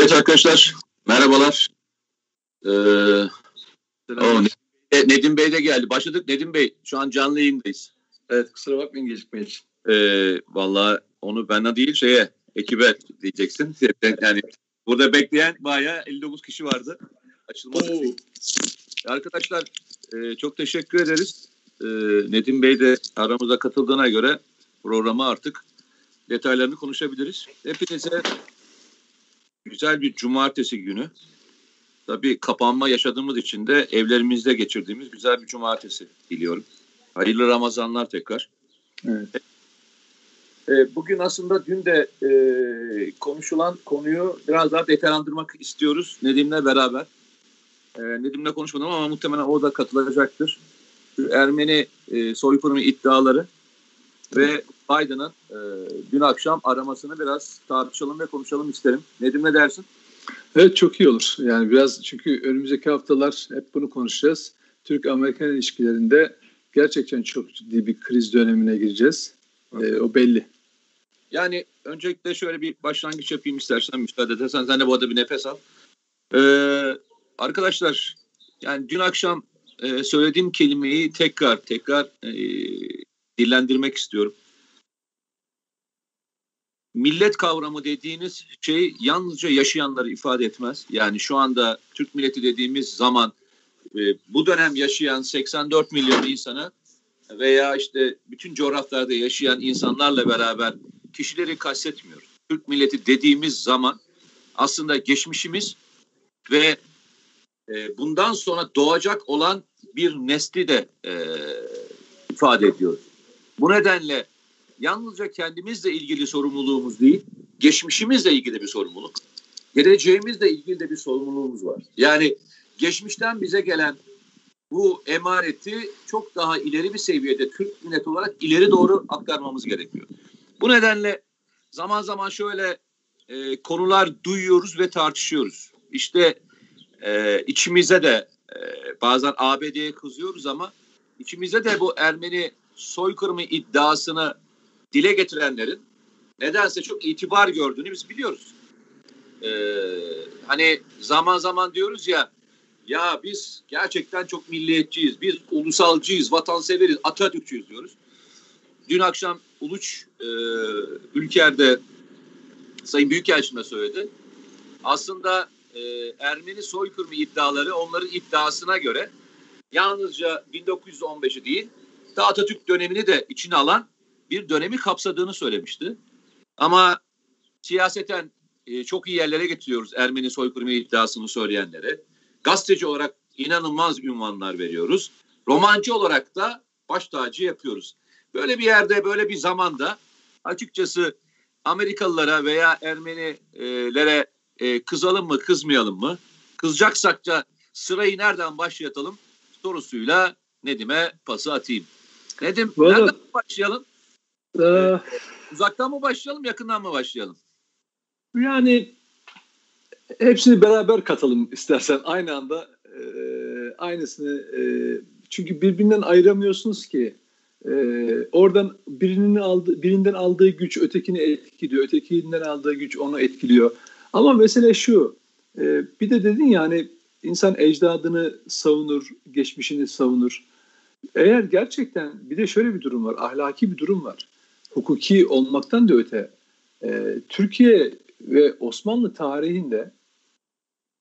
Evet arkadaşlar, merhabalar. Ee, o, Nedim Bey de geldi. Başladık Nedim Bey. Şu an canlı yayındayız. Evet kusura bakmayın gecikme için. Ee, Valla onu bana değil şeye, ekibe diyeceksin. Yani burada bekleyen bayağı 59 kişi vardı. Açılmadı. Oo. Arkadaşlar e, çok teşekkür ederiz. E, Nedim Bey de aramıza katıldığına göre programı artık detaylarını konuşabiliriz. Hepinize güzel bir cumartesi günü. Tabii kapanma yaşadığımız için de evlerimizde geçirdiğimiz güzel bir cumartesi diliyorum. Hayırlı Ramazanlar tekrar. Evet. E, bugün aslında dün de e, konuşulan konuyu biraz daha detaylandırmak istiyoruz Nedim'le beraber. E, Nedim'le konuşmadım ama muhtemelen o da katılacaktır. Ermeni e, soykırımı iddiaları ve Biden'ın e, dün akşam aramasını biraz tartışalım ve konuşalım isterim. Nedim ne dersin? Evet çok iyi olur. Yani biraz çünkü önümüzdeki haftalar hep bunu konuşacağız. Türk-Amerikan ilişkilerinde gerçekten çok ciddi bir kriz dönemine gireceğiz. E, o belli. Yani öncelikle şöyle bir başlangıç yapayım istersen müsaade edersen. Sen de bu arada bir nefes al. Ee, arkadaşlar yani dün akşam e, söylediğim kelimeyi tekrar tekrar e, dillendirmek istiyorum millet kavramı dediğiniz şey yalnızca yaşayanları ifade etmez. Yani şu anda Türk milleti dediğimiz zaman e, bu dönem yaşayan 84 milyon insanı veya işte bütün coğrafyalarda yaşayan insanlarla beraber kişileri kastetmiyoruz. Türk milleti dediğimiz zaman aslında geçmişimiz ve e, bundan sonra doğacak olan bir nesli de e, ifade ediyoruz. Bu nedenle yalnızca kendimizle ilgili sorumluluğumuz değil, geçmişimizle ilgili bir sorumluluk, geleceğimizle ilgili de bir sorumluluğumuz var. Yani geçmişten bize gelen bu emaneti çok daha ileri bir seviyede Türk millet olarak ileri doğru aktarmamız gerekiyor. Bu nedenle zaman zaman şöyle e, konular duyuyoruz ve tartışıyoruz. İşte e, içimize de e, bazen ABD'ye kızıyoruz ama içimize de bu Ermeni soykırımı iddiasını dile getirenlerin nedense çok itibar gördüğünü biz biliyoruz. Ee, hani zaman zaman diyoruz ya ya biz gerçekten çok milliyetçiyiz, biz ulusalcıyız, vatanseveriz, Atatürkçüyüz diyoruz. Dün akşam Uluç e, Ülker'de Sayın Büyükelçin söyledi. Aslında e, Ermeni soykırımı iddiaları onların iddiasına göre yalnızca 1915'i değil, ta Atatürk dönemini de içine alan bir dönemi kapsadığını söylemişti. Ama siyaseten e, çok iyi yerlere getiriyoruz Ermeni soykırımı iddiasını söyleyenlere. Gazeteci olarak inanılmaz ünvanlar veriyoruz. Romancı olarak da baş tacı yapıyoruz. Böyle bir yerde, böyle bir zamanda açıkçası Amerikalılara veya Ermenilere e, kızalım mı, kızmayalım mı? Kızacaksak da sırayı nereden başlatalım sorusuyla Nedim'e pası atayım. Nedim, Vallahi, nereden başlayalım? Ee, Uzaktan mı başlayalım, yakından mı başlayalım? Yani hepsini beraber katalım istersen. Aynı anda e, aynısını e, çünkü birbirinden ayıramıyorsunuz ki. E, oradan birinin aldığı birinden aldığı güç ötekini etkiliyor ötekinden aldığı güç onu etkiliyor. Ama mesele şu e, bir de dedin yani ya, insan ecdadını savunur geçmişini savunur eğer gerçekten bir de şöyle bir durum var ahlaki bir durum var hukuki olmaktan da öte e, Türkiye ve Osmanlı tarihinde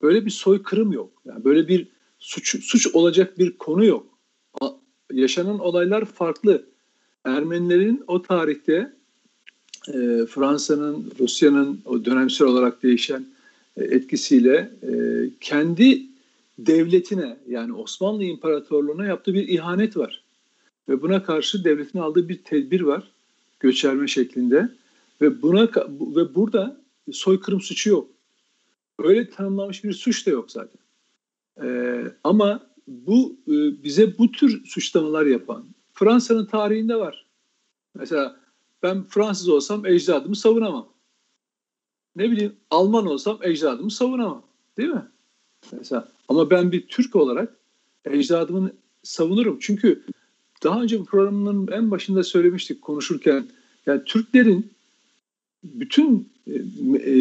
böyle bir soykırım yok. Yani böyle bir suç, suç olacak bir konu yok. A, yaşanan olaylar farklı. Ermenilerin o tarihte e, Fransa'nın, Rusya'nın o dönemsel olarak değişen e, etkisiyle e, kendi devletine yani Osmanlı İmparatorluğu'na yaptığı bir ihanet var. Ve buna karşı devletin aldığı bir tedbir var göçerme şeklinde ve buna ve burada soykırım suçu yok. Öyle tanımlanmış bir suç da yok zaten. Ee, ama bu e, bize bu tür suçlamalar yapan Fransa'nın tarihinde var. Mesela ben Fransız olsam ecdadımı savunamam. Ne bileyim Alman olsam ecdadımı savunamam. Değil mi? Mesela ama ben bir Türk olarak ecdadımı savunurum. Çünkü daha önce bu programın en başında söylemiştik konuşurken. Yani Türklerin bütün e, e,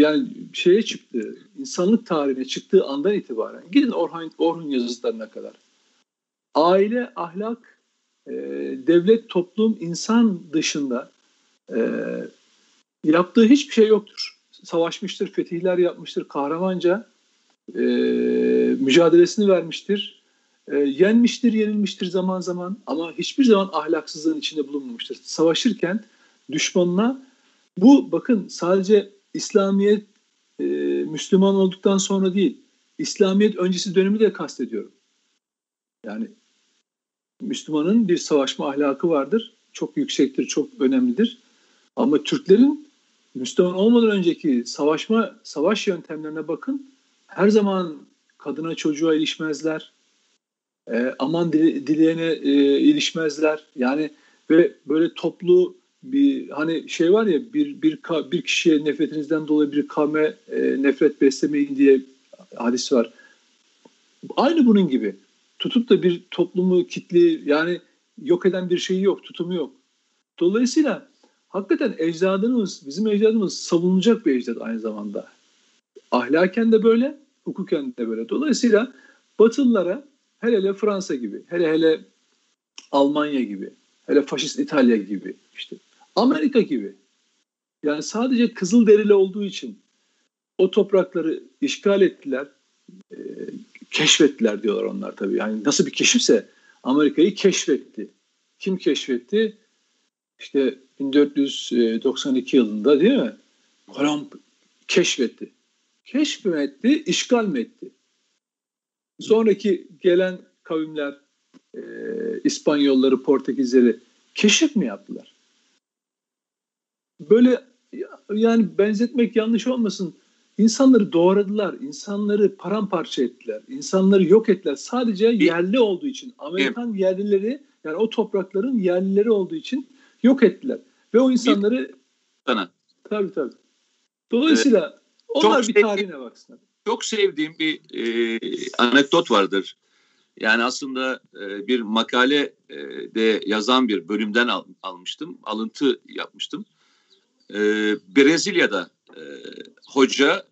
yani şeye çıktı, insanlık tarihine çıktığı andan itibaren gidin Orhun, Orhun yazılarına kadar. Aile, ahlak, e, devlet, toplum, insan dışında e, yaptığı hiçbir şey yoktur. Savaşmıştır, fetihler yapmıştır, kahramanca e, mücadelesini vermiştir. E, yenmiştir, yenilmiştir zaman zaman ama hiçbir zaman ahlaksızlığın içinde bulunmamıştır. Savaşırken düşmanına bu bakın sadece İslamiyet e, Müslüman olduktan sonra değil, İslamiyet öncesi dönemi de kastediyorum. Yani Müslümanın bir savaşma ahlakı vardır. Çok yüksektir, çok önemlidir. Ama Türklerin Müslüman olmadan önceki savaşma savaş yöntemlerine bakın. Her zaman kadına çocuğa ilişmezler. E, aman dile, dileyene e, ilişmezler. Yani ve böyle toplu bir hani şey var ya bir bir bir kişiye nefretinizden dolayı bir kavme e, nefret beslemeyin diye hadis var. Aynı bunun gibi. Tutup da bir toplumu kitli yani yok eden bir şeyi yok, tutumu yok. Dolayısıyla hakikaten ecdadımız, bizim ecdadımız savunulacak bir ecdat aynı zamanda. Ahlaken de böyle, hukuken de böyle. Dolayısıyla Batılılara hele hele Fransa gibi, hele hele Almanya gibi, hele faşist İtalya gibi, işte Amerika gibi. Yani sadece kızıl derili olduğu için o toprakları işgal ettiler, e, keşfettiler diyorlar onlar tabii. Yani nasıl bir keşifse Amerika'yı keşfetti. Kim keşfetti? İşte 1492 yılında değil mi? Kolomb keşfetti. Keşf mi etti, işgal mi etti? Sonraki gelen kavimler, e, İspanyolları, Portekizleri keşif mi yaptılar? Böyle yani benzetmek yanlış olmasın. İnsanları doğradılar, insanları paramparça ettiler, insanları yok ettiler. Sadece yerli olduğu için, Amerikan yerlileri yani o toprakların yerlileri olduğu için yok ettiler. Ve o insanları sana. Tabii tabii. Dolayısıyla evet. Onlar çok bir tarihine baksınlar. Çok sevdiğim bir e, anekdot vardır. Yani aslında e, bir makale e, de yazan bir bölümden al, almıştım. Alıntı yapmıştım. E, Brezilya'da e, hoca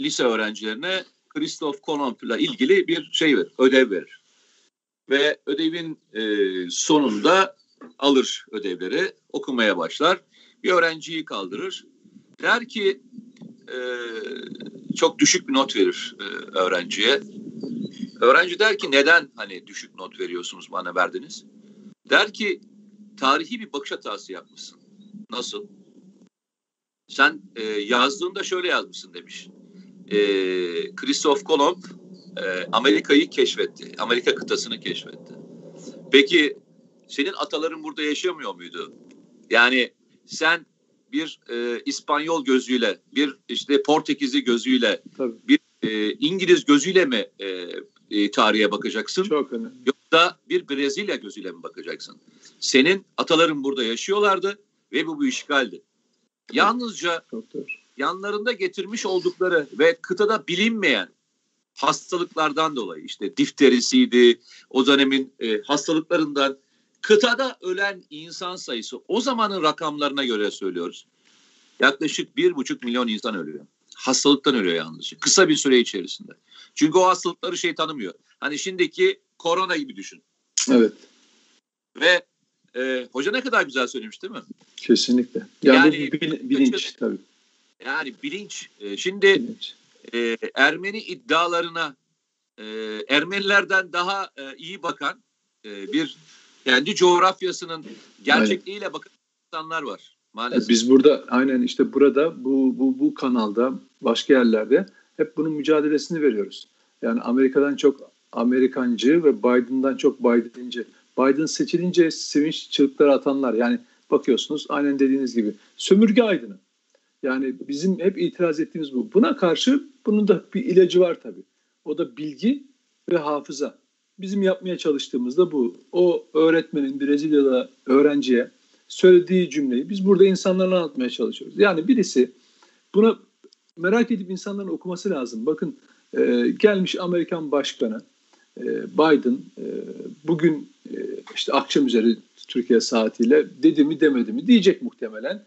lise öğrencilerine Christoph Kolomb'la ilgili bir şey verir, ödev verir. Ve ödevin e, sonunda alır ödevleri, okumaya başlar. Bir öğrenciyi kaldırır. Der ki e, çok düşük bir not verir e, öğrenciye. Öğrenci der ki neden hani düşük not veriyorsunuz bana verdiniz? Der ki tarihi bir bakış hatası yapmışsın. Nasıl? Sen e, yazdığında şöyle yazmışsın demiş. E, Christoph Kolomb e, Amerika'yı keşfetti. Amerika kıtasını keşfetti. Peki senin ataların burada yaşamıyor muydu? Yani sen bir e, İspanyol gözüyle, bir işte Portekizli gözüyle, Tabii. bir e, İngiliz gözüyle mi e, e, tarihe bakacaksın? Çok önemli. Yoksa bir Brezilya gözüyle mi bakacaksın? Senin ataların burada yaşıyorlardı ve bu bir işgaldi. Yalnızca yanlarında getirmiş oldukları ve kıtada bilinmeyen hastalıklardan dolayı işte difterisiydi, o dönemin e, hastalıklarından kıtada ölen insan sayısı o zamanın rakamlarına göre söylüyoruz. Yaklaşık bir buçuk milyon insan ölüyor. Hastalıktan ölüyor yalnızca. Kısa bir süre içerisinde. Çünkü o hastalıkları şey tanımıyor. Hani şimdiki korona gibi düşün. Evet. Ve e, hoca ne kadar güzel söylemiş değil mi? Kesinlikle. Yani, yani bil, bilinç kaçır, tabii. Yani bilinç. E, şimdi bilinç. E, Ermeni iddialarına e, Ermenilerden daha e, iyi bakan e, bir kendi coğrafyasının gerçekliğiyle aynen. bakan insanlar var. Maalesef. Biz burada aynen işte burada bu, bu, bu kanalda başka yerlerde hep bunun mücadelesini veriyoruz. Yani Amerika'dan çok Amerikancı ve Biden'dan çok Biden'cı. Biden seçilince sevinç çığlıkları atanlar yani bakıyorsunuz aynen dediğiniz gibi sömürge aydını. Yani bizim hep itiraz ettiğimiz bu. Buna karşı bunun da bir ilacı var tabii. O da bilgi ve hafıza. Bizim yapmaya çalıştığımız da bu. O öğretmenin Brezilya'da öğrenciye söylediği cümleyi biz burada insanlara anlatmaya çalışıyoruz. Yani birisi buna merak edip insanların okuması lazım. Bakın e, gelmiş Amerikan Başkanı e, Biden e, bugün e, işte akşam üzeri Türkiye saatiyle dedi mi demedi mi diyecek muhtemelen.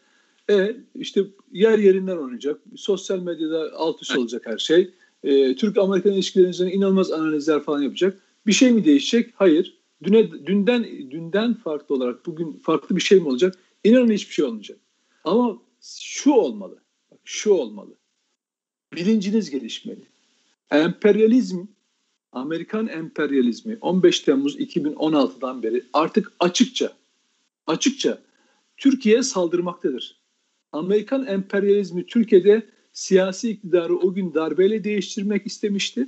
E işte yer yerinden oynayacak. Sosyal medyada alt üst olacak her şey. E, Türk-Amerikan ilişkileri üzerine inanılmaz analizler falan yapacak. Bir şey mi değişecek? Hayır. Düne, dünden dünden farklı olarak bugün farklı bir şey mi olacak? İnanın hiçbir şey olmayacak. Ama şu olmalı. Bak, şu olmalı. Bilinciniz gelişmeli. Emperyalizm, Amerikan emperyalizmi 15 Temmuz 2016'dan beri artık açıkça açıkça Türkiye'ye saldırmaktadır. Amerikan emperyalizmi Türkiye'de siyasi iktidarı o gün darbeyle değiştirmek istemişti.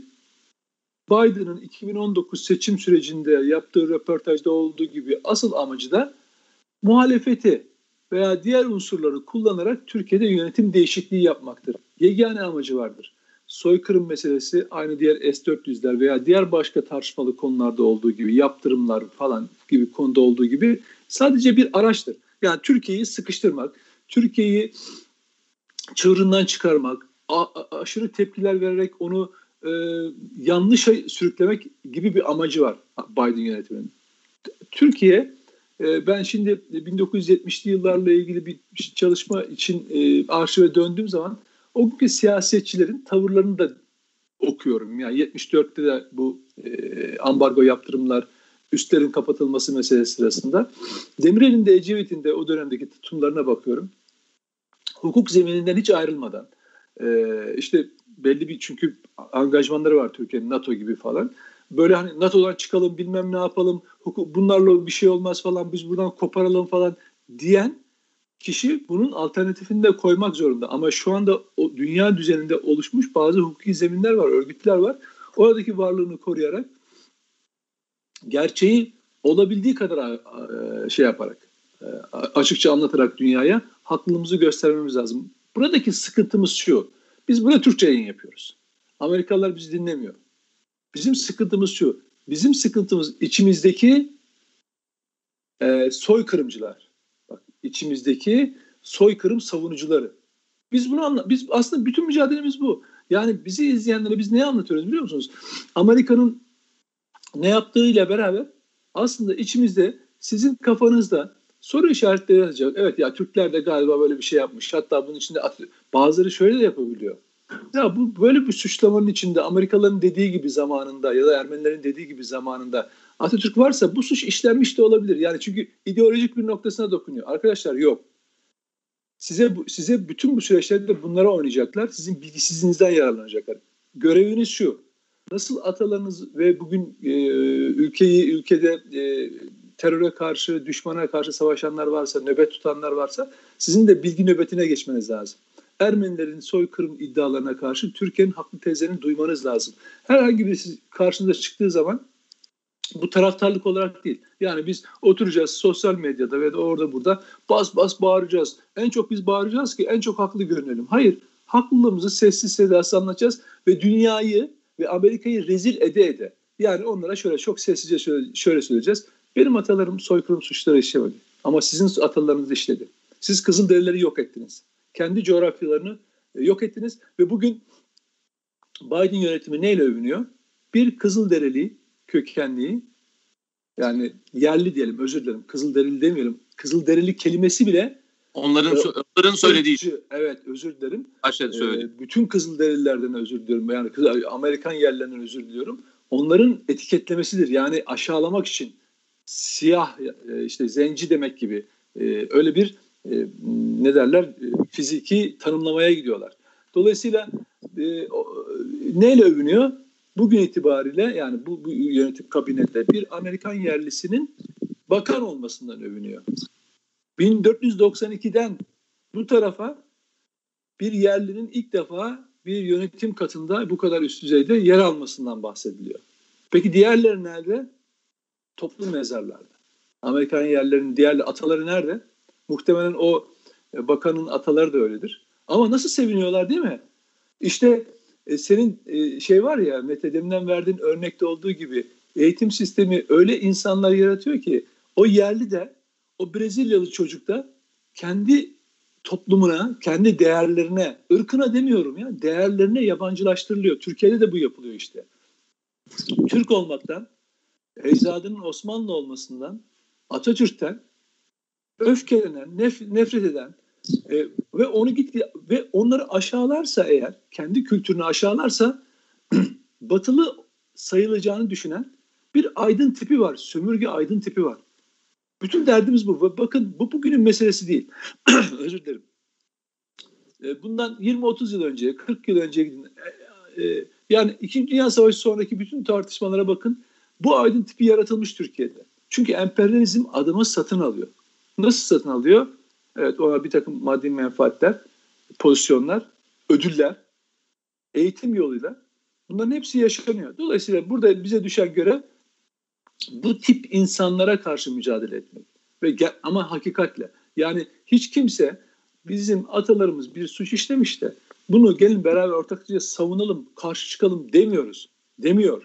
Biden'ın 2019 seçim sürecinde yaptığı röportajda olduğu gibi asıl amacı da muhalefeti veya diğer unsurları kullanarak Türkiye'de yönetim değişikliği yapmaktır. Yegane amacı vardır. Soykırım meselesi aynı diğer S-400'ler veya diğer başka tartışmalı konularda olduğu gibi yaptırımlar falan gibi konuda olduğu gibi sadece bir araçtır. Yani Türkiye'yi sıkıştırmak, Türkiye'yi çığırından çıkarmak, aşırı tepkiler vererek onu e, yanlışa sürüklemek gibi bir amacı var Biden yönetiminin. Türkiye e, ben şimdi 1970'li yıllarla ilgili bir çalışma için e, arşive döndüğüm zaman o günkü siyasetçilerin tavırlarını da okuyorum. Yani 74'te de bu e, ambargo yaptırımlar, üstlerin kapatılması meselesi sırasında. Demirel'in de Ecevit'in de o dönemdeki tutumlarına bakıyorum. Hukuk zemininden hiç ayrılmadan e, işte belli bir çünkü angajmanları var Türkiye'nin NATO gibi falan. Böyle hani NATO'dan çıkalım bilmem ne yapalım hukuk, bunlarla bir şey olmaz falan biz buradan koparalım falan diyen kişi bunun alternatifini de koymak zorunda. Ama şu anda o dünya düzeninde oluşmuş bazı hukuki zeminler var, örgütler var. Oradaki varlığını koruyarak gerçeği olabildiği kadar e, şey yaparak e, açıkça anlatarak dünyaya haklılığımızı göstermemiz lazım. Buradaki sıkıntımız şu. Biz burada Türkçe yayın yapıyoruz. Amerikalılar bizi dinlemiyor. Bizim sıkıntımız şu. Bizim sıkıntımız içimizdeki e, soykırımcılar. Bak içimizdeki soykırım savunucuları. Biz bunu anla biz aslında bütün mücadelemiz bu. Yani bizi izleyenlere biz ne anlatıyoruz biliyor musunuz? Amerika'nın ne yaptığıyla beraber aslında içimizde sizin kafanızda soru işaretleri yazacak. Evet ya Türkler de galiba böyle bir şey yapmış. Hatta bunun içinde bazıları şöyle de yapabiliyor. Ya bu böyle bir suçlamanın içinde Amerikalıların dediği gibi zamanında ya da Ermenilerin dediği gibi zamanında Atatürk varsa bu suç işlenmiş de olabilir. Yani çünkü ideolojik bir noktasına dokunuyor. Arkadaşlar yok. Size size bütün bu süreçlerde bunlara oynayacaklar. Sizin bilgisizliğinizden yararlanacaklar. Göreviniz şu. Nasıl atalarınız ve bugün e, ülkeyi ülkede e, teröre karşı, düşmana karşı savaşanlar varsa, nöbet tutanlar varsa sizin de bilgi nöbetine geçmeniz lazım. Ermenilerin soykırım iddialarına karşı Türkiye'nin haklı tezlerini duymanız lazım. Herhangi birisi karşınıza çıktığı zaman bu taraftarlık olarak değil. Yani biz oturacağız sosyal medyada ve de orada burada bas bas bağıracağız. En çok biz bağıracağız ki en çok haklı görünelim. Hayır, haklılığımızı sessiz sedasız anlatacağız ve dünyayı ve Amerika'yı rezil ede ede. Yani onlara şöyle çok sessizce şöyle, şöyle söyleyeceğiz. Benim atalarım soykırım suçları işlemedi. Ama sizin atalarınız işledi. Siz Kızılderilileri yok ettiniz. Kendi coğrafyalarını e, yok ettiniz ve bugün Biden yönetimi neyle övünüyor? Bir Kızılderili kökenliği yani yerli diyelim özür dilerim Kızılderili demeyelim. Kızılderili kelimesi bile Onların e, onların söylediği. Evet özür dilerim. Başladı söyledi. E, bütün Kızılderililerden özür diliyorum. Yani Amerikan yerlerinden özür diliyorum. Onların etiketlemesidir. Yani aşağılamak için siyah e, işte zenci demek gibi e, öyle bir e, ne derler fiziki tanımlamaya gidiyorlar. Dolayısıyla neyle övünüyor? Bugün itibariyle yani bu, bu yönetim kabinette bir Amerikan yerlisinin bakan olmasından övünüyor. 1492'den bu tarafa bir yerlinin ilk defa bir yönetim katında bu kadar üst düzeyde yer almasından bahsediliyor. Peki diğerleri nerede? Toplu mezarlarda. Amerikan yerlerinin diğer ataları nerede? Muhtemelen o e, bakanın ataları da öyledir. Ama nasıl seviniyorlar değil mi? İşte e, senin e, şey var ya Mete deminden verdiğin örnekte olduğu gibi eğitim sistemi öyle insanlar yaratıyor ki o yerli de o Brezilyalı çocuk da kendi toplumuna, kendi değerlerine, ırkına demiyorum ya, değerlerine yabancılaştırılıyor. Türkiye'de de bu yapılıyor işte. Türk olmaktan, ecdadının Osmanlı olmasından, Atatürk'ten öfkelenen, nef- nefret eden, E, ve onu gitti ve onları aşağılarsa eğer kendi kültürünü aşağılarsa batılı sayılacağını düşünen bir aydın tipi var. Sömürge aydın tipi var. Bütün derdimiz bu. Bakın bu bugünün meselesi değil. Özür dilerim. E, bundan 20-30 yıl önce, 40 yıl önce gidin. E, e, yani İkinci Dünya Savaşı sonraki bütün tartışmalara bakın. Bu aydın tipi yaratılmış Türkiye'de. Çünkü emperyalizm adamı satın alıyor. Nasıl satın alıyor? Evet ona bir takım maddi menfaatler, pozisyonlar, ödüller, eğitim yoluyla bunların hepsi yaşanıyor. Dolayısıyla burada bize düşen görev bu tip insanlara karşı mücadele etmek. Ve ama hakikatle yani hiç kimse bizim atalarımız bir suç işlemiş de bunu gelin beraber ortaklıca savunalım, karşı çıkalım demiyoruz. Demiyor.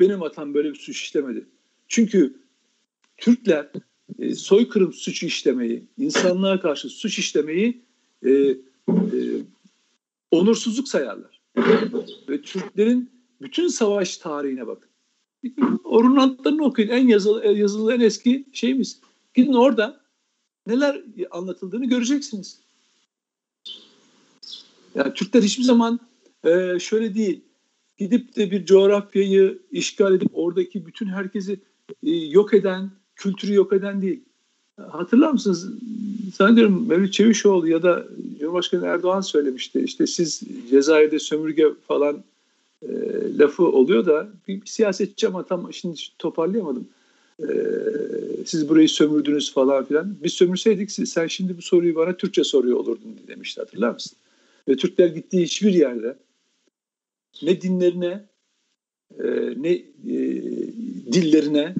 Benim atam böyle bir suç işlemedi. Çünkü Türkler e, soykırım suçu işlemeyi, insanlığa karşı suç işlemeyi e, e, onursuzluk sayarlar. Ve Türklerin bütün savaş tarihine bakın. Orhun Antlarını okuyun. En yazılı, yazılı en eski şeyimiz. Gidin orada neler anlatıldığını göreceksiniz. Yani Türkler hiçbir zaman e, şöyle değil. Gidip de bir coğrafyayı işgal edip oradaki bütün herkesi e, yok eden, kültürü yok eden değil. Hatırlar mısınız? Sanıyorum Mevlüt Çevişoğlu ya da Cumhurbaşkanı Erdoğan söylemişti. İşte siz Cezayir'de sömürge falan e, lafı oluyor da bir, bir siyasetçi ama tam şimdi toparlayamadım. E, siz burayı sömürdünüz falan filan. Biz sömürseydik sen şimdi bu soruyu bana Türkçe soruyor olurdun demişti hatırlar mısın? Ve Türkler gittiği hiçbir yerde ne dinlerine e, ne e, dillerine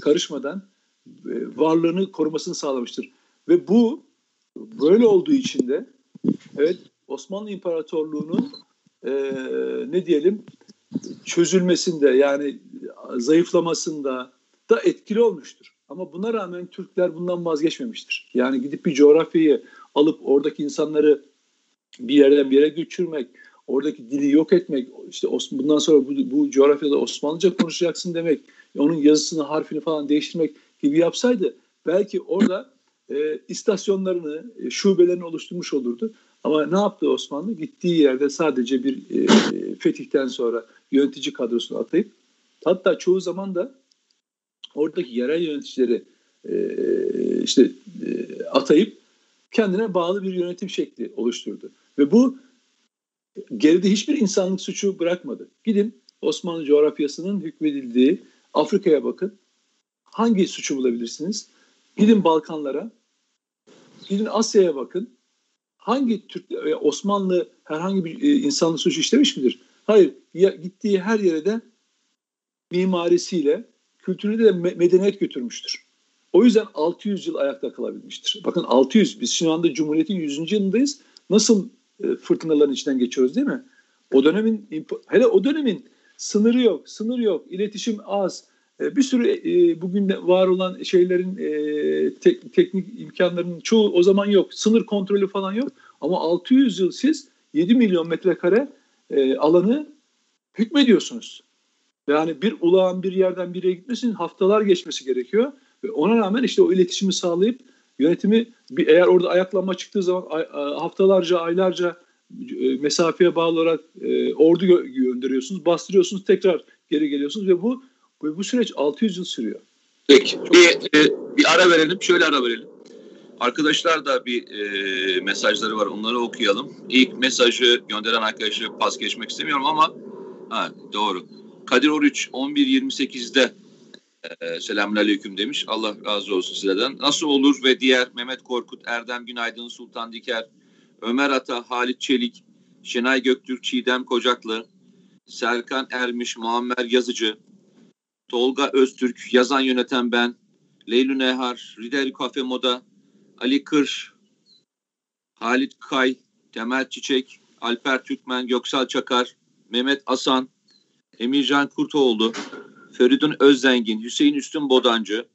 karışmadan e, varlığını korumasını sağlamıştır. Ve bu böyle olduğu için de evet Osmanlı İmparatorluğu'nun ne diyelim çözülmesinde yani zayıflamasında da etkili olmuştur. Ama buna rağmen Türkler bundan vazgeçmemiştir. Yani gidip bir coğrafyayı alıp oradaki insanları bir yerden bir yere götürmek, oradaki dili yok etmek, işte bundan sonra bu, bu coğrafyada Osmanlıca konuşacaksın demek, onun yazısını, harfini falan değiştirmek gibi yapsaydı belki orada e, istasyonlarını, e, şubelerini oluşturmuş olurdu. Ama ne yaptı Osmanlı? Gittiği yerde sadece bir e, fetihten sonra yönetici kadrosunu atayıp hatta çoğu zaman da oradaki yerel yöneticileri e, işte e, atayıp kendine bağlı bir yönetim şekli oluşturdu. Ve bu geride hiçbir insanlık suçu bırakmadı. Gidin Osmanlı coğrafyasının hükmedildiği Afrika'ya bakın. Hangi suçu bulabilirsiniz? Gidin Balkanlara, gidin Asya'ya bakın. Hangi Türk Osmanlı herhangi bir e, insanlık suçu işlemiş midir? Hayır. Ya, gittiği her yere de mimarisiyle, kültürüyle de medeniyet götürmüştür. O yüzden 600 yıl ayakta kalabilmiştir. Bakın 600, biz şu anda Cumhuriyet'in 100. yılındayız. Nasıl fırtınaların içinden geçiyoruz değil mi? O dönemin, hele o dönemin sınırı yok, sınır yok, iletişim az. E, bir sürü e, bugün var olan şeylerin te, teknik imkanlarının çoğu o zaman yok. Sınır kontrolü falan yok. Ama 600 yıl siz 7 milyon metrekare alanı hükmediyorsunuz. Yani bir ulağın bir yerden bir yere gitmesinin haftalar geçmesi gerekiyor. Ve ona rağmen işte o iletişimi sağlayıp yönetimi bir, eğer orada ayaklanma çıktığı zaman haftalarca, aylarca e, mesafeye bağlı olarak e, ordu gö- gönderiyorsunuz, bastırıyorsunuz, tekrar geri geliyorsunuz ve bu ve bu süreç 600 yıl sürüyor. Peki Çok bir, e, bir ara verelim, şöyle ara verelim. Arkadaşlar da bir e, mesajları var, onları okuyalım. İlk mesajı gönderen arkadaşı pas geçmek istemiyorum ama ha, doğru. Kadir Oruç 11.28'de e, selamünaleyküm demiş. Allah razı olsun sizlerden. Nasıl olur ve diğer Mehmet Korkut, Erdem Günaydın, Sultan Diker, Ömer Ata, Halit Çelik, Şenay Göktürk, Çiğdem Kocaklı, Serkan Ermiş, Muammer Yazıcı, Tolga Öztürk, yazan yöneten ben, Leylü Nehar, Rideri Kafe Moda, Ali Kır, Halit Kay, Temel Çiçek, Alper Türkmen, Göksal Çakar, Mehmet Asan, Emircan Kurtoğlu, Feridun Özzengin, Hüseyin Üstün Bodancı,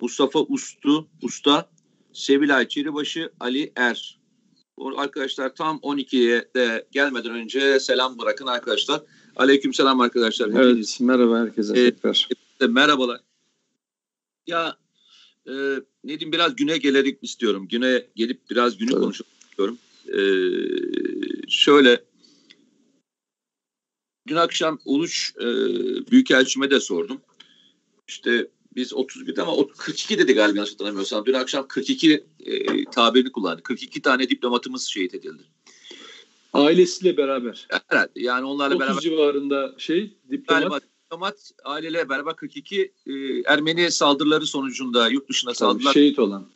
Mustafa Ustu, Usta, Sevilay Çiribaşı, Ali Er. Bu arkadaşlar tam 12'ye de gelmeden önce selam bırakın arkadaşlar. Aleyküm selam arkadaşlar. Evet merhaba herkese ee, tekrar. merhabalar. Ya e, ne diyeyim biraz güne gelerek istiyorum. Güne gelip biraz günü Tabii. konuşmak istiyorum. E, şöyle dün akşam Uluç e, Büyükelçime de sordum. İşte biz 31 ama o 42 dedi galiba yanlış hatırlamıyorsam. Dün akşam 42 e, tabirini kullandı. 42 tane diplomatımız şehit edildi. Ailesiyle beraber. Herhalde yani onlarla 30 beraber civarında şey diplomat. galiba diplomat aileyle beraber 42 e, Ermeni saldırıları sonucunda yurt dışına Tabii, saldılar. şehit olan.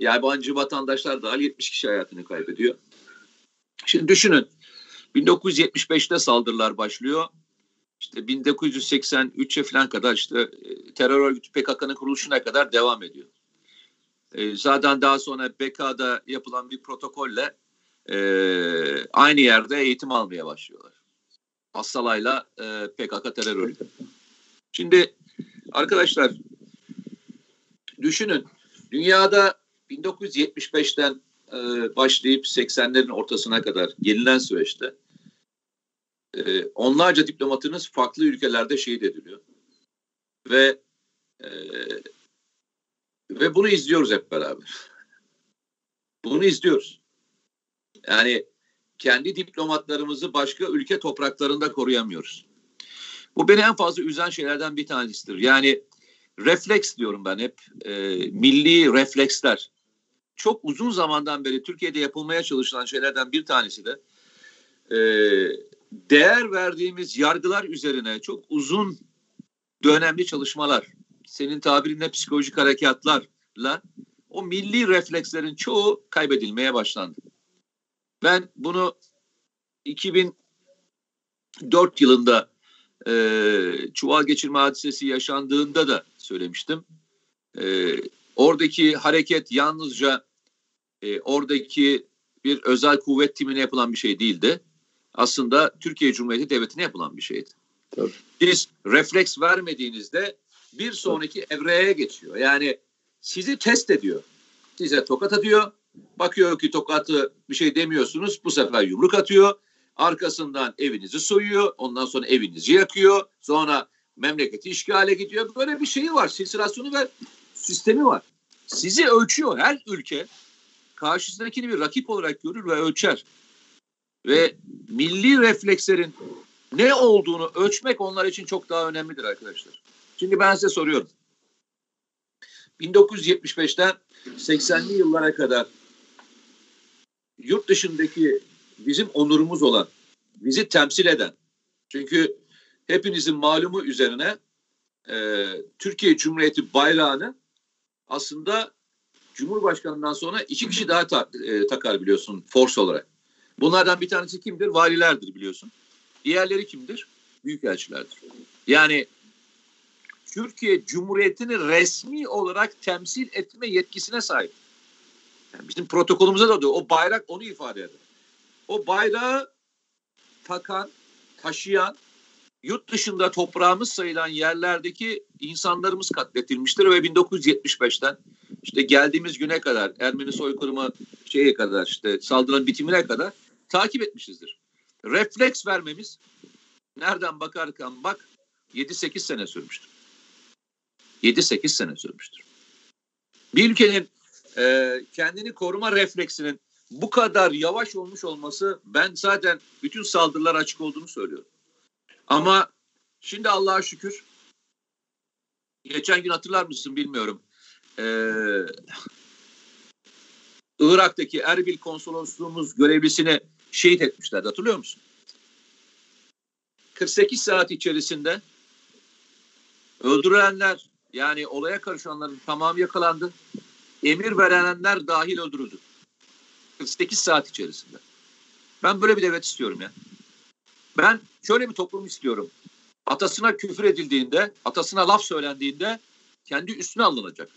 Yabancı vatandaşlar dahil 70 kişi hayatını kaybediyor. Şimdi düşünün 1975'te saldırılar başlıyor. İşte 1983'e falan kadar işte e, terör örgütü PKK'nın kuruluşuna kadar devam ediyor. E, zaten daha sonra BK'da yapılan bir protokolle e, aynı yerde eğitim almaya başlıyorlar. Hastalayla e, PKK terör örgütü. Şimdi arkadaşlar düşünün dünyada 1975'ten e, başlayıp 80'lerin ortasına kadar gelinen süreçte e, onlarca diplomatınız farklı ülkelerde şehit ediliyor. Ve e, ve bunu izliyoruz hep beraber. Bunu izliyoruz. Yani kendi diplomatlarımızı başka ülke topraklarında koruyamıyoruz. Bu beni en fazla üzen şeylerden bir tanesidir. Yani refleks diyorum ben hep. E, milli refleksler. Çok uzun zamandan beri Türkiye'de yapılmaya çalışılan şeylerden bir tanesi de e, değer verdiğimiz yargılar üzerine çok uzun dönemli çalışmalar, senin tabirinle psikolojik harekatlarla o milli reflekslerin çoğu kaybedilmeye başlandı. Ben bunu 2004 yılında e, çuval geçirme hadisesi yaşandığında da söylemiştim. E, oradaki hareket yalnızca e, oradaki bir özel kuvvet timine yapılan bir şey değildi. Aslında Türkiye Cumhuriyeti Devleti'ne yapılan bir şeydi. Tabii. Siz refleks vermediğinizde bir sonraki evreye geçiyor. Yani sizi test ediyor. Size tokat atıyor. Bakıyor ki tokatı bir şey demiyorsunuz. Bu sefer yumruk atıyor. Arkasından evinizi soyuyor. Ondan sonra evinizi yakıyor. Sonra memleketi işgale gidiyor. Böyle bir şeyi var. Silsilasyonu ve sistemi var. Sizi ölçüyor. Her ülke karşısındakini bir rakip olarak görür ve ölçer. Ve milli reflekslerin ne olduğunu ölçmek onlar için çok daha önemlidir arkadaşlar. Şimdi ben size soruyorum. 1975'ten 80'li yıllara kadar yurt dışındaki bizim onurumuz olan, bizi temsil eden, çünkü hepinizin malumu üzerine e, Türkiye Cumhuriyeti bayrağını aslında Cumhurbaşkanı'ndan sonra iki kişi daha ta- e, takar biliyorsun force olarak. Bunlardan bir tanesi kimdir? Valilerdir biliyorsun. Diğerleri kimdir? Büyükelçilerdir. Yani Türkiye Cumhuriyeti'ni resmi olarak temsil etme yetkisine sahip. Yani bizim protokolümüzde de o bayrak onu ifade eder. O bayrağı takan, taşıyan, yurt dışında toprağımız sayılan yerlerdeki insanlarımız katletilmiştir ve 1975'ten işte geldiğimiz güne kadar Ermeni soykırımı şeye kadar işte saldıran bitimine kadar takip etmişizdir. Refleks vermemiz nereden bakarken bak 7-8 sene sürmüştür. 7-8 sene sürmüştür. Bir ülkenin e, kendini koruma refleksinin bu kadar yavaş olmuş olması ben zaten bütün saldırılar açık olduğunu söylüyorum. Ama şimdi Allah'a şükür geçen gün hatırlar mısın bilmiyorum. Ee, Irak'taki Erbil konsolosluğumuz görevlisini şehit etmişlerdi hatırlıyor musun? 48 saat içerisinde öldürülenler yani olaya karışanların tamamı yakalandı. Emir verenler dahil öldürüldü. 48 saat içerisinde. Ben böyle bir devlet istiyorum ya. Ben şöyle bir toplum istiyorum. Atasına küfür edildiğinde, atasına laf söylendiğinde kendi üstüne alınacak.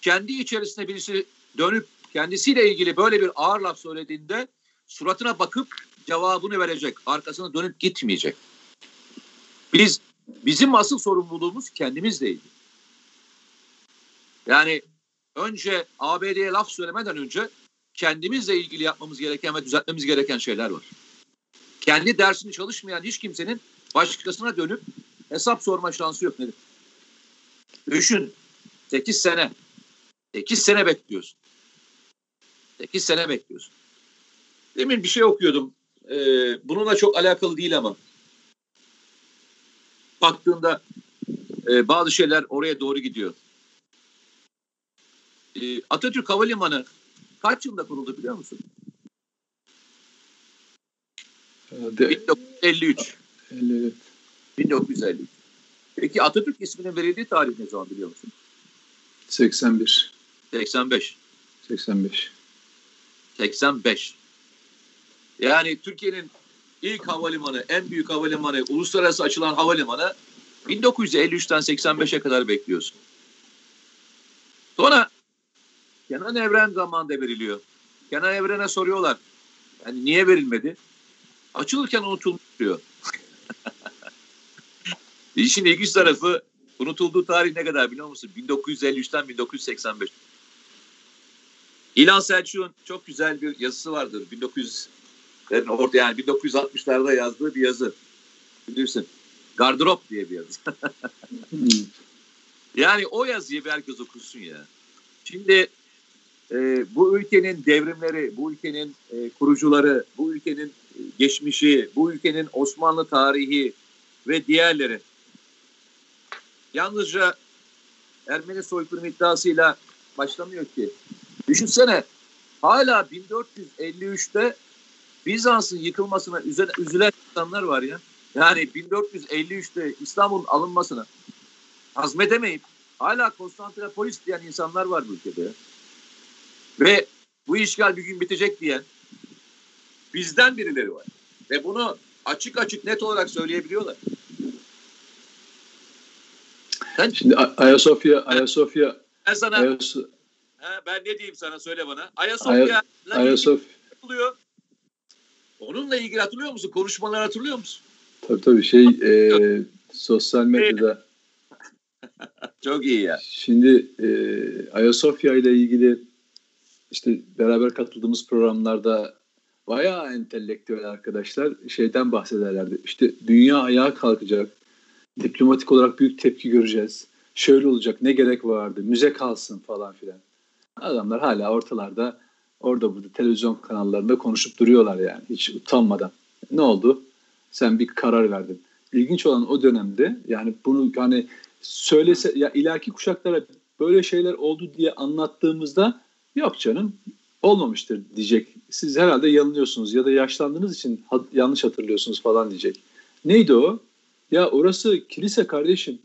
Kendi içerisinde birisi dönüp kendisiyle ilgili böyle bir ağır laf söylediğinde suratına bakıp cevabını verecek. Arkasına dönüp gitmeyecek. Biz bizim asıl sorumluluğumuz kendimizle. Yani önce ABD'ye laf söylemeden önce kendimizle ilgili yapmamız gereken ve düzeltmemiz gereken şeyler var. Kendi dersini çalışmayan hiç kimsenin başkasına dönüp hesap sorma şansı yok nedir? Düşün. 8 sene. 8 sene bekliyorsun. 8 sene bekliyorsun. Demin bir şey okuyordum. Ee, bununla çok alakalı değil ama. Baktığında e, bazı şeyler oraya doğru gidiyor. E, Atatürk Havalimanı kaç yılında kuruldu biliyor musun? De, 1953. 50, 1953. Peki Atatürk isminin verildiği tarih ne zaman biliyor musun? 81. 85. 85. 85. Yani Türkiye'nin ilk havalimanı, en büyük havalimanı, uluslararası açılan havalimanı 1953'ten 85'e kadar bekliyorsun. Sonra Kenan Evren zamanında veriliyor. Kenan Evren'e soruyorlar. Yani niye verilmedi? Açılırken unutulmuş diyor. İşin ilginç tarafı unutulduğu tarih ne kadar biliyor musun? 1953'ten 1985. İlhan Selçuk'un çok güzel bir yazısı vardır. 1900 orta yani 1960'larda yazdığı bir yazı. Bilirsin. Gardırop diye bir yazı. yani o yazıyı bir herkes okusun ya. Şimdi e, bu ülkenin devrimleri, bu ülkenin e, kurucuları, bu ülkenin e, geçmişi, bu ülkenin Osmanlı tarihi ve diğerleri yalnızca Ermeni soykırım iddiasıyla başlamıyor ki. Düşünsene hala 1453'te Bizans'ın yıkılmasına üzülen insanlar var ya. Yani 1453'te İstanbul'un alınmasına hazmedemeyip hala Konstantinopolis diyen insanlar var bu ülkede. Ve bu işgal bir gün bitecek diyen bizden birileri var. Ve bunu açık açık net olarak söyleyebiliyorlar. Sen, Şimdi Ayasofya, Ayasofya, ben sana Ayas, ha, ben ne diyeyim sana söyle bana. Ayasofya Ayasofya yapılıyor. Onunla ilgili hatırlıyor musun? Konuşmalar hatırlıyor musun? Tabii tabii şey e, sosyal medyada. Çok iyi ya. Şimdi e, Ayasofya ile ilgili işte beraber katıldığımız programlarda bayağı entelektüel arkadaşlar şeyden bahsederlerdi. İşte dünya ayağa kalkacak. Diplomatik olarak büyük tepki göreceğiz. Şöyle olacak ne gerek vardı müze kalsın falan filan. Adamlar hala ortalarda orada burada televizyon kanallarında konuşup duruyorlar yani hiç utanmadan. Ne oldu? Sen bir karar verdin. İlginç olan o dönemde yani bunu hani söylese ya ileriki kuşaklara böyle şeyler oldu diye anlattığımızda yok canım olmamıştır diyecek. Siz herhalde yanılıyorsunuz ya da yaşlandığınız için yanlış hatırlıyorsunuz falan diyecek. Neydi o? Ya orası kilise kardeşim.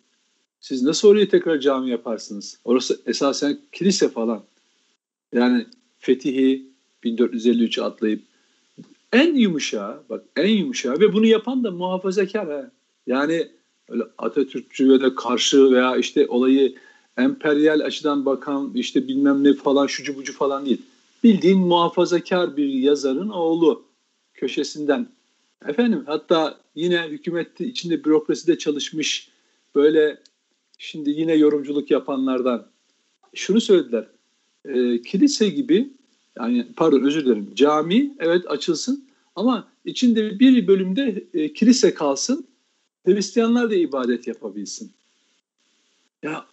Siz nasıl orayı tekrar cami yaparsınız? Orası esasen kilise falan. Yani Fetih'i 1453'e atlayıp en yumuşağı bak en yumuşağı ve bunu yapan da muhafazakar ha. Yani öyle Atatürkçüye de karşı veya işte olayı emperyal açıdan bakan işte bilmem ne falan şucu bucu falan değil. Bildiğin muhafazakar bir yazarın oğlu köşesinden. Efendim hatta yine hükümet içinde bürokraside çalışmış böyle şimdi yine yorumculuk yapanlardan şunu söylediler. E, kilise gibi yani pardon özür dilerim cami evet açılsın ama içinde bir bölümde e, kilise kalsın Hristiyanlar da ibadet yapabilsin. Ya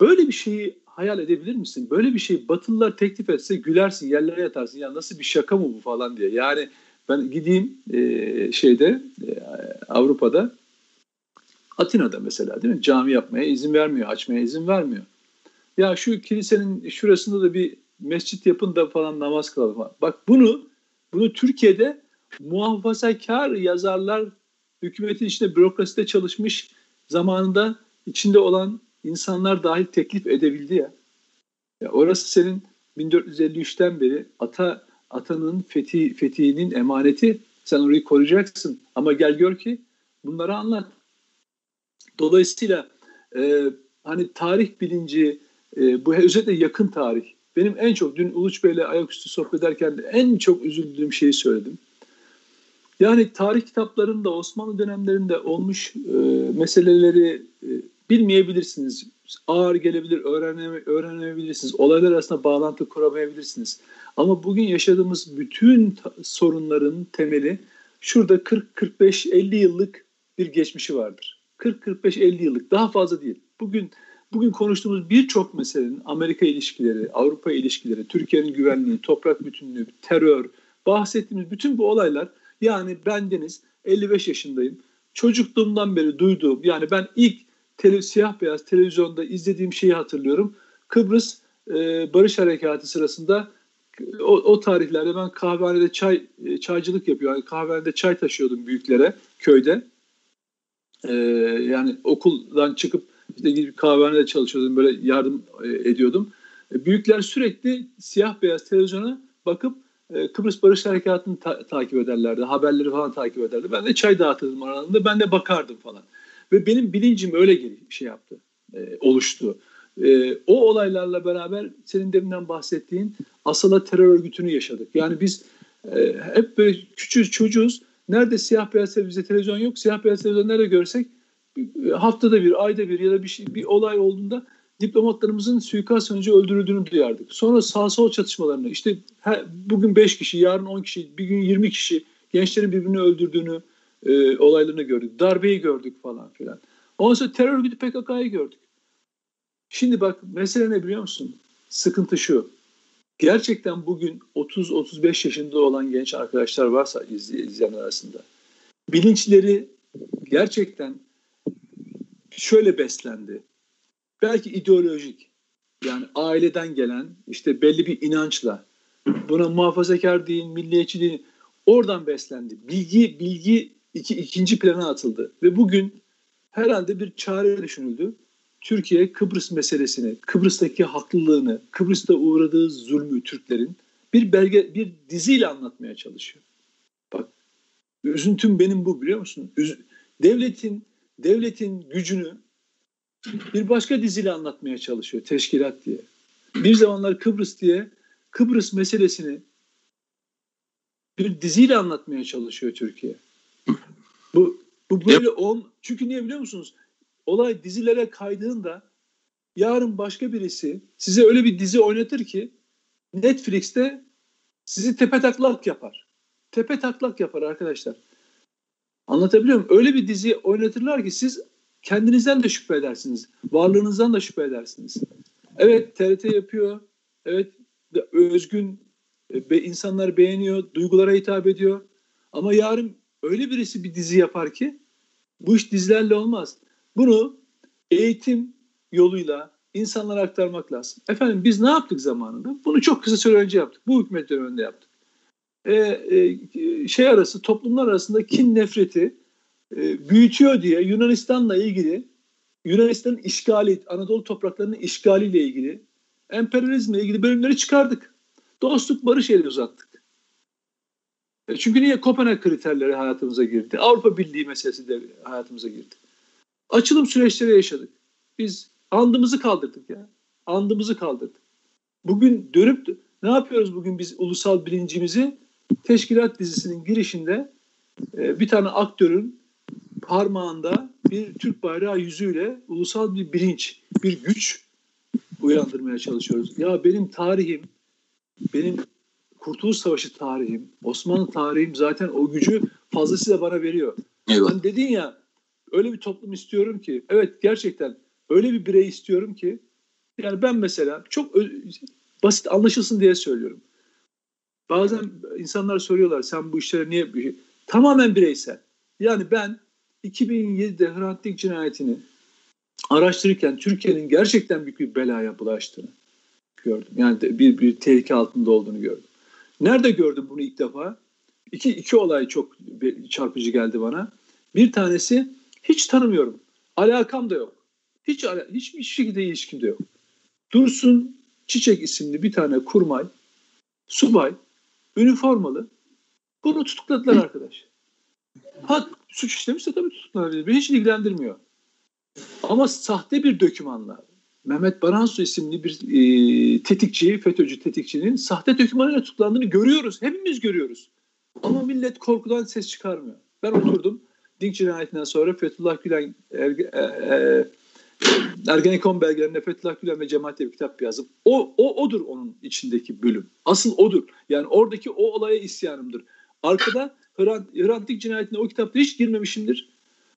böyle bir şeyi hayal edebilir misin? Böyle bir şey Batılılar teklif etse gülersin, yerlere yatarsın. Ya nasıl bir şaka mı bu falan diye. Yani ben gideyim e, şeyde e, Avrupa'da Atina'da mesela değil mi? Cami yapmaya izin vermiyor, açmaya izin vermiyor. Ya şu kilisenin şurasında da bir mescit yapın da falan namaz kılalım. Falan. Bak bunu bunu Türkiye'de muhafazakar yazarlar hükümetin içinde bürokraside çalışmış zamanında içinde olan insanlar dahil teklif edebildi ya. ya orası senin 1453'ten beri ata atanın fethi, fethinin emaneti. Sen orayı koruyacaksın. Ama gel gör ki bunları anlat. Dolayısıyla e, hani tarih bilinci e, bu özellikle yakın tarih. Benim en çok dün Uluç Bey'le ayaküstü sohbet ederken de en çok üzüldüğüm şeyi söyledim. Yani tarih kitaplarında Osmanlı dönemlerinde olmuş e, meseleleri e, bilmeyebilirsiniz. Ağır gelebilir, öğreneme, öğrenemeyebilirsiniz. Olaylar arasında bağlantı kuramayabilirsiniz. Ama bugün yaşadığımız bütün sorunların temeli şurada 40-45-50 yıllık bir geçmişi vardır. 40-45-50 yıllık daha fazla değil. Bugün bugün konuştuğumuz birçok meselenin Amerika ilişkileri, Avrupa ilişkileri, Türkiye'nin güvenliği, toprak bütünlüğü, terör, bahsettiğimiz bütün bu olaylar yani ben Deniz 55 yaşındayım. Çocukluğumdan beri duyduğum yani ben ilk tele, siyah beyaz televizyonda izlediğim şeyi hatırlıyorum. Kıbrıs e, Barış Harekatı sırasında o, o tarihlerde ben kahvehanede çay e, çaycılık yapıyorum. Yani kahvehanede çay taşıyordum büyüklere köyde. E, yani okuldan çıkıp işte gidip kahvehanede çalışıyordum. Böyle yardım e, ediyordum. E, büyükler sürekli siyah beyaz televizyona bakıp e, Kıbrıs Barış Harekatı'nı ta- takip ederlerdi. Haberleri falan takip ederdi. Ben de çay dağıtırdım aralarında. Ben de bakardım falan. Ve benim bilincim öyle şey yaptı. E, oluştu. E, o olaylarla beraber senin deminden bahsettiğin Asala terör örgütünü yaşadık. Yani biz e, hep böyle küçük çocuğuz. Nerede siyah beyaz bize televizyon yok. Siyah beyaz televizyon nerede görsek haftada bir, ayda bir ya da bir şey bir olay olduğunda diplomatlarımızın suikast sonucu öldürüldüğünü duyardık. Sonra sağ sol çatışmalarını işte her, bugün 5 kişi, yarın 10 kişi, bir gün 20 kişi gençlerin birbirini öldürdüğünü e, olaylarını gördük. Darbeyi gördük falan filan. Ondan sonra terör örgütü PKK'yı gördük. Şimdi bak mesele ne biliyor musun? Sıkıntı şu. Gerçekten bugün 30-35 yaşında olan genç arkadaşlar varsa izleyenler arasında bilinçleri gerçekten şöyle beslendi. Belki ideolojik yani aileden gelen işte belli bir inançla buna muhafazakar değil, milliyetçi değil oradan beslendi. Bilgi bilgi iki, ikinci plana atıldı ve bugün herhalde bir çare düşünüldü. Türkiye Kıbrıs meselesini, Kıbrıs'taki haklılığını, Kıbrıs'ta uğradığı zulmü Türklerin bir belge, bir diziyle anlatmaya çalışıyor. Bak, üzüntüm benim bu biliyor musun? Üz devletin devletin gücünü bir başka diziyle anlatmaya çalışıyor teşkilat diye. Bir zamanlar Kıbrıs diye Kıbrıs meselesini bir diziyle anlatmaya çalışıyor Türkiye. Bu böyle on çünkü niye biliyor musunuz? olay dizilere kaydığında yarın başka birisi size öyle bir dizi oynatır ki Netflix'te sizi tepe taklak yapar. Tepe taklak yapar arkadaşlar. Anlatabiliyor muyum? Öyle bir dizi oynatırlar ki siz kendinizden de şüphe edersiniz. Varlığınızdan da şüphe edersiniz. Evet TRT yapıyor. Evet özgün e, insanlar beğeniyor. Duygulara hitap ediyor. Ama yarın öyle birisi bir dizi yapar ki bu iş dizilerle olmaz. Bunu eğitim yoluyla insanlara aktarmak lazım. Efendim biz ne yaptık zamanında? Bunu çok kısa süre önce yaptık. Bu hükümet döneminde yaptık. E, e, şey arası, toplumlar arasında kin nefreti e, büyütüyor diye Yunanistan'la ilgili Yunanistan'ın işgali, Anadolu topraklarının işgaliyle ilgili emperyalizmle ilgili bölümleri çıkardık. Dostluk, barış eli uzattık. E, çünkü niye Kopenhag kriterleri hayatımıza girdi? Avrupa Birliği meselesi de hayatımıza girdi. Açılım süreçleri yaşadık. Biz andımızı kaldırdık ya. Andımızı kaldırdık. Bugün dönüp ne yapıyoruz bugün biz ulusal bilincimizi? Teşkilat dizisinin girişinde e, bir tane aktörün parmağında bir Türk bayrağı yüzüyle ulusal bir bilinç, bir güç uyandırmaya çalışıyoruz. Ya benim tarihim, benim Kurtuluş Savaşı tarihim, Osmanlı tarihim zaten o gücü fazlasıyla bana veriyor. Eyvallah. Hani dedin ya öyle bir toplum istiyorum ki evet gerçekten öyle bir birey istiyorum ki yani ben mesela çok basit anlaşılsın diye söylüyorum. Bazen insanlar soruyorlar sen bu işlere niye tamamen bireysel. Yani ben 2007'de Hrant Dink cinayetini araştırırken Türkiye'nin gerçekten büyük bir belaya bulaştığını gördüm. Yani bir, bir tehlike altında olduğunu gördüm. Nerede gördüm bunu ilk defa? İki, iki olay çok çarpıcı geldi bana. Bir tanesi hiç tanımıyorum. Alakam da yok. Hiç hiçbir şekilde ilişkim de yok. Dursun Çiçek isimli bir tane kurmay, subay, üniformalı. Bunu tutukladılar arkadaş. Ha suç işlemişse tabii tutuklanabilir. Beni hiç ilgilendirmiyor. Ama sahte bir dökümanla Mehmet Baransu isimli bir e, tetikçi, FETÖ'cü tetikçinin sahte dökümanıyla tutuklandığını görüyoruz. Hepimiz görüyoruz. Ama millet korkudan ses çıkarmıyor. Ben oturdum. Dink cinayetinden sonra Fethullah Gülen Erge, e, e, Ergenekon belgelerinde Fethullah Gülen ve Cemaat diye bir kitap yazdım. O, o odur onun içindeki bölüm. Asıl odur. Yani oradaki o olaya isyanımdır. Arkada Hrant, Hrant Dink cinayetine o kitapta hiç girmemişimdir.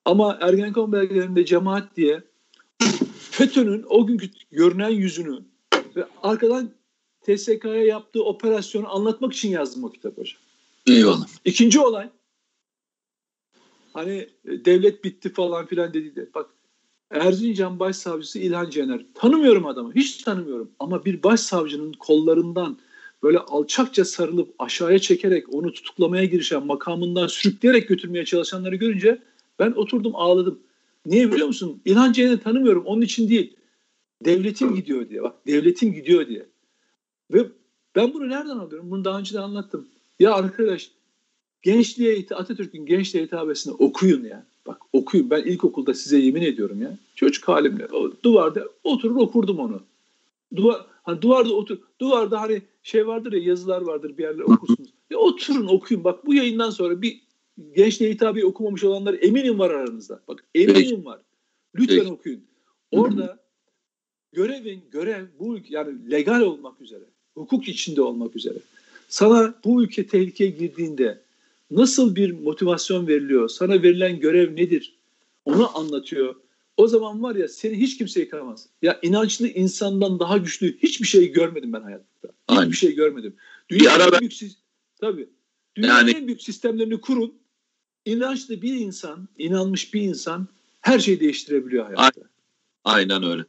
Ama Ergenekon belgelerinde Cemaat diye FETÖ'nün o günkü görünen yüzünü ve arkadan TSK'ya yaptığı operasyonu anlatmak için yazdım o kitabı hocam. Eyvallah. İkinci olay hani e, devlet bitti falan filan dedi de bak Erzincan Başsavcısı İlhan Cener. Tanımıyorum adamı. Hiç tanımıyorum. Ama bir başsavcının kollarından böyle alçakça sarılıp aşağıya çekerek onu tutuklamaya girişen makamından sürükleyerek götürmeye çalışanları görünce ben oturdum ağladım. Niye biliyor musun? İlhan Cener'i tanımıyorum. Onun için değil. Devletim gidiyor diye. Bak devletim gidiyor diye. Ve ben bunu nereden alıyorum? Bunu daha önce de anlattım. Ya arkadaş gençliğe Atatürk'ün gençliğe hitabesini okuyun ya. Bak okuyun. Ben ilkokulda size yemin ediyorum ya. Çocuk halimle duvarda oturur okurdum onu. Duvar hani duvarda otur duvarda hani şey vardır ya yazılar vardır bir yerler okursunuz. Ya oturun okuyun. Bak bu yayından sonra bir gençliğe hitabı okumamış olanlar eminim var aranızda. Bak eminim var. Lütfen Peki. okuyun. Orada görevin görev bu yani legal olmak üzere, hukuk içinde olmak üzere. Sana bu ülke tehlikeye girdiğinde nasıl bir motivasyon veriliyor? Sana verilen görev nedir? Onu anlatıyor. O zaman var ya seni hiç kimse yıkamaz. Ya inançlı insandan daha güçlü hiçbir şey görmedim ben hayatta. Hiçbir Aynen. şey görmedim. Dünyanın en büyük tabii. Dünyanın yani... en büyük sistemlerini kurun. İnançlı bir insan, inanmış bir insan her şeyi değiştirebiliyor hayatta. Aynen öyle.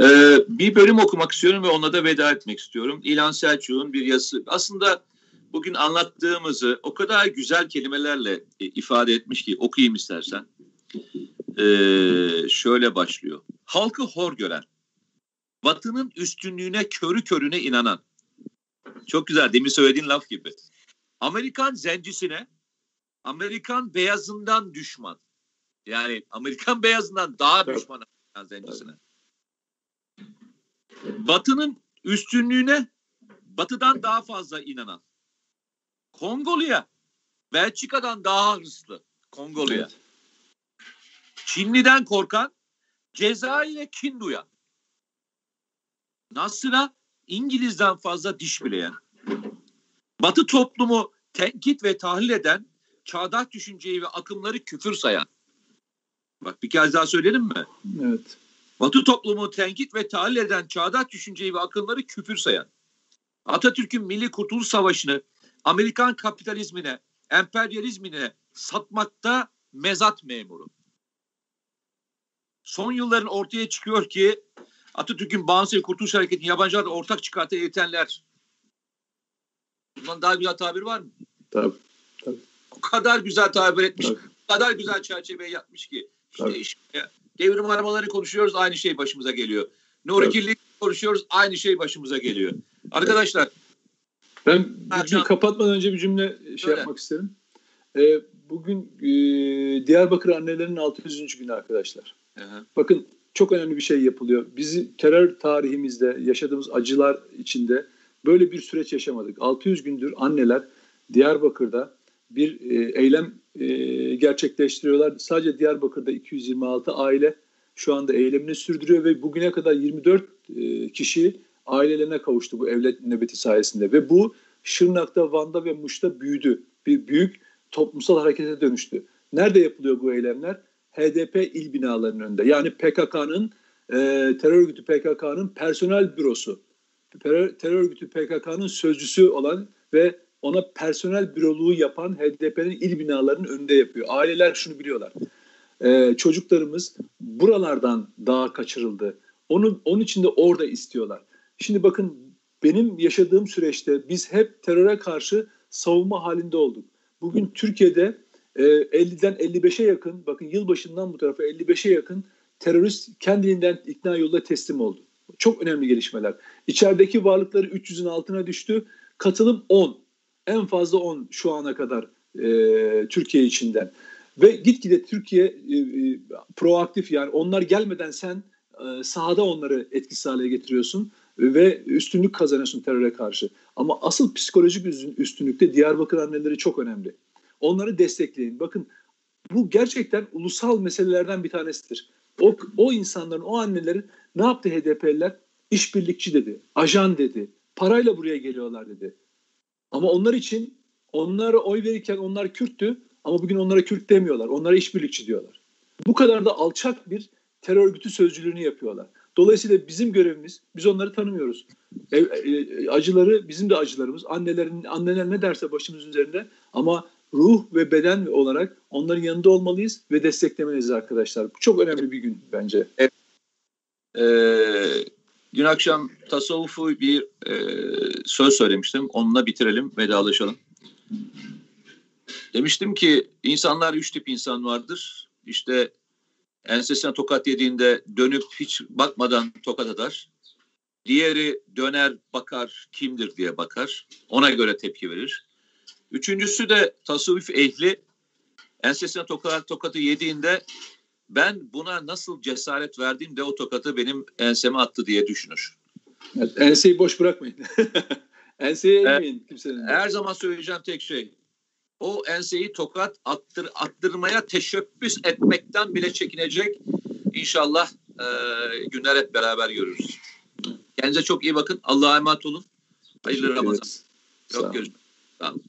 Ee, bir bölüm okumak istiyorum ve ona da veda etmek istiyorum. İlhan Selçuk'un bir yazısı. Aslında bugün anlattığımızı o kadar güzel kelimelerle e, ifade etmiş ki okuyayım istersen. Ee, şöyle başlıyor. Halkı hor gören, batının üstünlüğüne körü körüne inanan. Çok güzel demin söylediğin laf gibi. Amerikan zencisine, Amerikan beyazından düşman. Yani Amerikan beyazından daha düşman Amerikan zencisine. Batının üstünlüğüne batıdan daha fazla inanan. Kongolu'ya Belçika'dan daha hırslı Kongolu'ya. Evet. Çinli'den korkan Cezayir'e kin duyan. Nasır'a İngiliz'den fazla diş bileyen. Batı toplumu tenkit ve tahlil eden, çağdaş düşünceyi ve akımları küfür sayan. Bak bir kez daha söyleyelim mi? Evet. Batı toplumu tenkit ve tahlil eden, çağdaş düşünceyi ve akımları küfür sayan. Atatürk'ün Milli Kurtuluş Savaşı'nı Amerikan kapitalizmine, emperyalizmine satmakta mezat memuru. Son yılların ortaya çıkıyor ki Atatürk'ün bağımsız kurtuluş hareketini yabancılarla ortak çıkartan yetenler. Bundan daha güzel tabir var mı? Tabii. Tabii. O kadar güzel tabir etmiş. Tabii. O kadar güzel çerçeve yapmış ki. İşte, işte devrim aramaları konuşuyoruz aynı şey başımıza geliyor. Nuri konuşuyoruz aynı şey başımıza geliyor. Arkadaşlar ben bugün kapatmadan önce bir cümle şey Öyle. yapmak isterim. Ee, bugün e, Diyarbakır annelerinin 600. günü arkadaşlar. Hı. Bakın çok önemli bir şey yapılıyor. Bizi terör tarihimizde yaşadığımız acılar içinde böyle bir süreç yaşamadık. 600 gündür anneler Diyarbakır'da bir e, eylem e, gerçekleştiriyorlar. Sadece Diyarbakır'da 226 aile şu anda eylemini sürdürüyor ve bugüne kadar 24 e, kişi ailelerine kavuştu bu evlet nöbeti sayesinde ve bu Şırnak'ta, Van'da ve Muş'ta büyüdü. Bir büyük toplumsal harekete dönüştü. Nerede yapılıyor bu eylemler? HDP il binalarının önünde. Yani PKK'nın terör örgütü PKK'nın personel bürosu. Terör, terör örgütü PKK'nın sözcüsü olan ve ona personel büroluğu yapan HDP'nin il binalarının önünde yapıyor. Aileler şunu biliyorlar. E, çocuklarımız buralardan daha kaçırıldı. Onun, onun için de orada istiyorlar. Şimdi bakın benim yaşadığım süreçte biz hep teröre karşı savunma halinde olduk. Bugün Türkiye'de e, 50'den 55'e yakın, bakın yılbaşından bu tarafa 55'e yakın terörist kendiliğinden ikna yolunda teslim oldu. Çok önemli gelişmeler. İçerideki varlıkları 300'ün altına düştü. Katılım 10. En fazla 10 şu ana kadar e, Türkiye içinden. Ve gitgide Türkiye e, e, proaktif yani onlar gelmeden sen e, sahada onları etkisiz hale getiriyorsun ve üstünlük kazanıyorsun teröre karşı. Ama asıl psikolojik üstünlükte Diyarbakır anneleri çok önemli. Onları destekleyin. Bakın bu gerçekten ulusal meselelerden bir tanesidir. O, o insanların, o annelerin ne yaptı HDP'liler? İşbirlikçi dedi, ajan dedi, parayla buraya geliyorlar dedi. Ama onlar için onlara oy verirken onlar Kürttü ama bugün onlara Kürt demiyorlar. Onlara işbirlikçi diyorlar. Bu kadar da alçak bir terör örgütü sözcülüğünü yapıyorlar. Dolayısıyla bizim görevimiz, biz onları tanımıyoruz. E, e, acıları bizim de acılarımız. Annelerin anneler ne derse başımız üzerinde ama ruh ve beden olarak onların yanında olmalıyız ve desteklemeliyiz arkadaşlar. Bu çok önemli bir gün bence. Evet. Ee, dün akşam tasavvufu bir e, söz söylemiştim. Onunla bitirelim, vedalaşalım. Demiştim ki insanlar üç tip insan vardır. İşte ensesine tokat yediğinde dönüp hiç bakmadan tokat atar. Diğeri döner bakar kimdir diye bakar. Ona göre tepki verir. Üçüncüsü de tasavvuf ehli ensesine tokat, tokatı yediğinde ben buna nasıl cesaret verdim de o tokatı benim enseme attı diye düşünür. Evet, enseyi boş bırakmayın. Enseyi eğmeyin kimsenin. Her zaman söyleyeceğim tek şey o enseyi tokat attır, attırmaya teşebbüs etmekten bile çekinecek. İnşallah e, günler hep beraber görürüz. Kendinize çok iyi bakın. Allah'a emanet olun. Hayırlı Ramazan. Yok görüşmek. Tamam.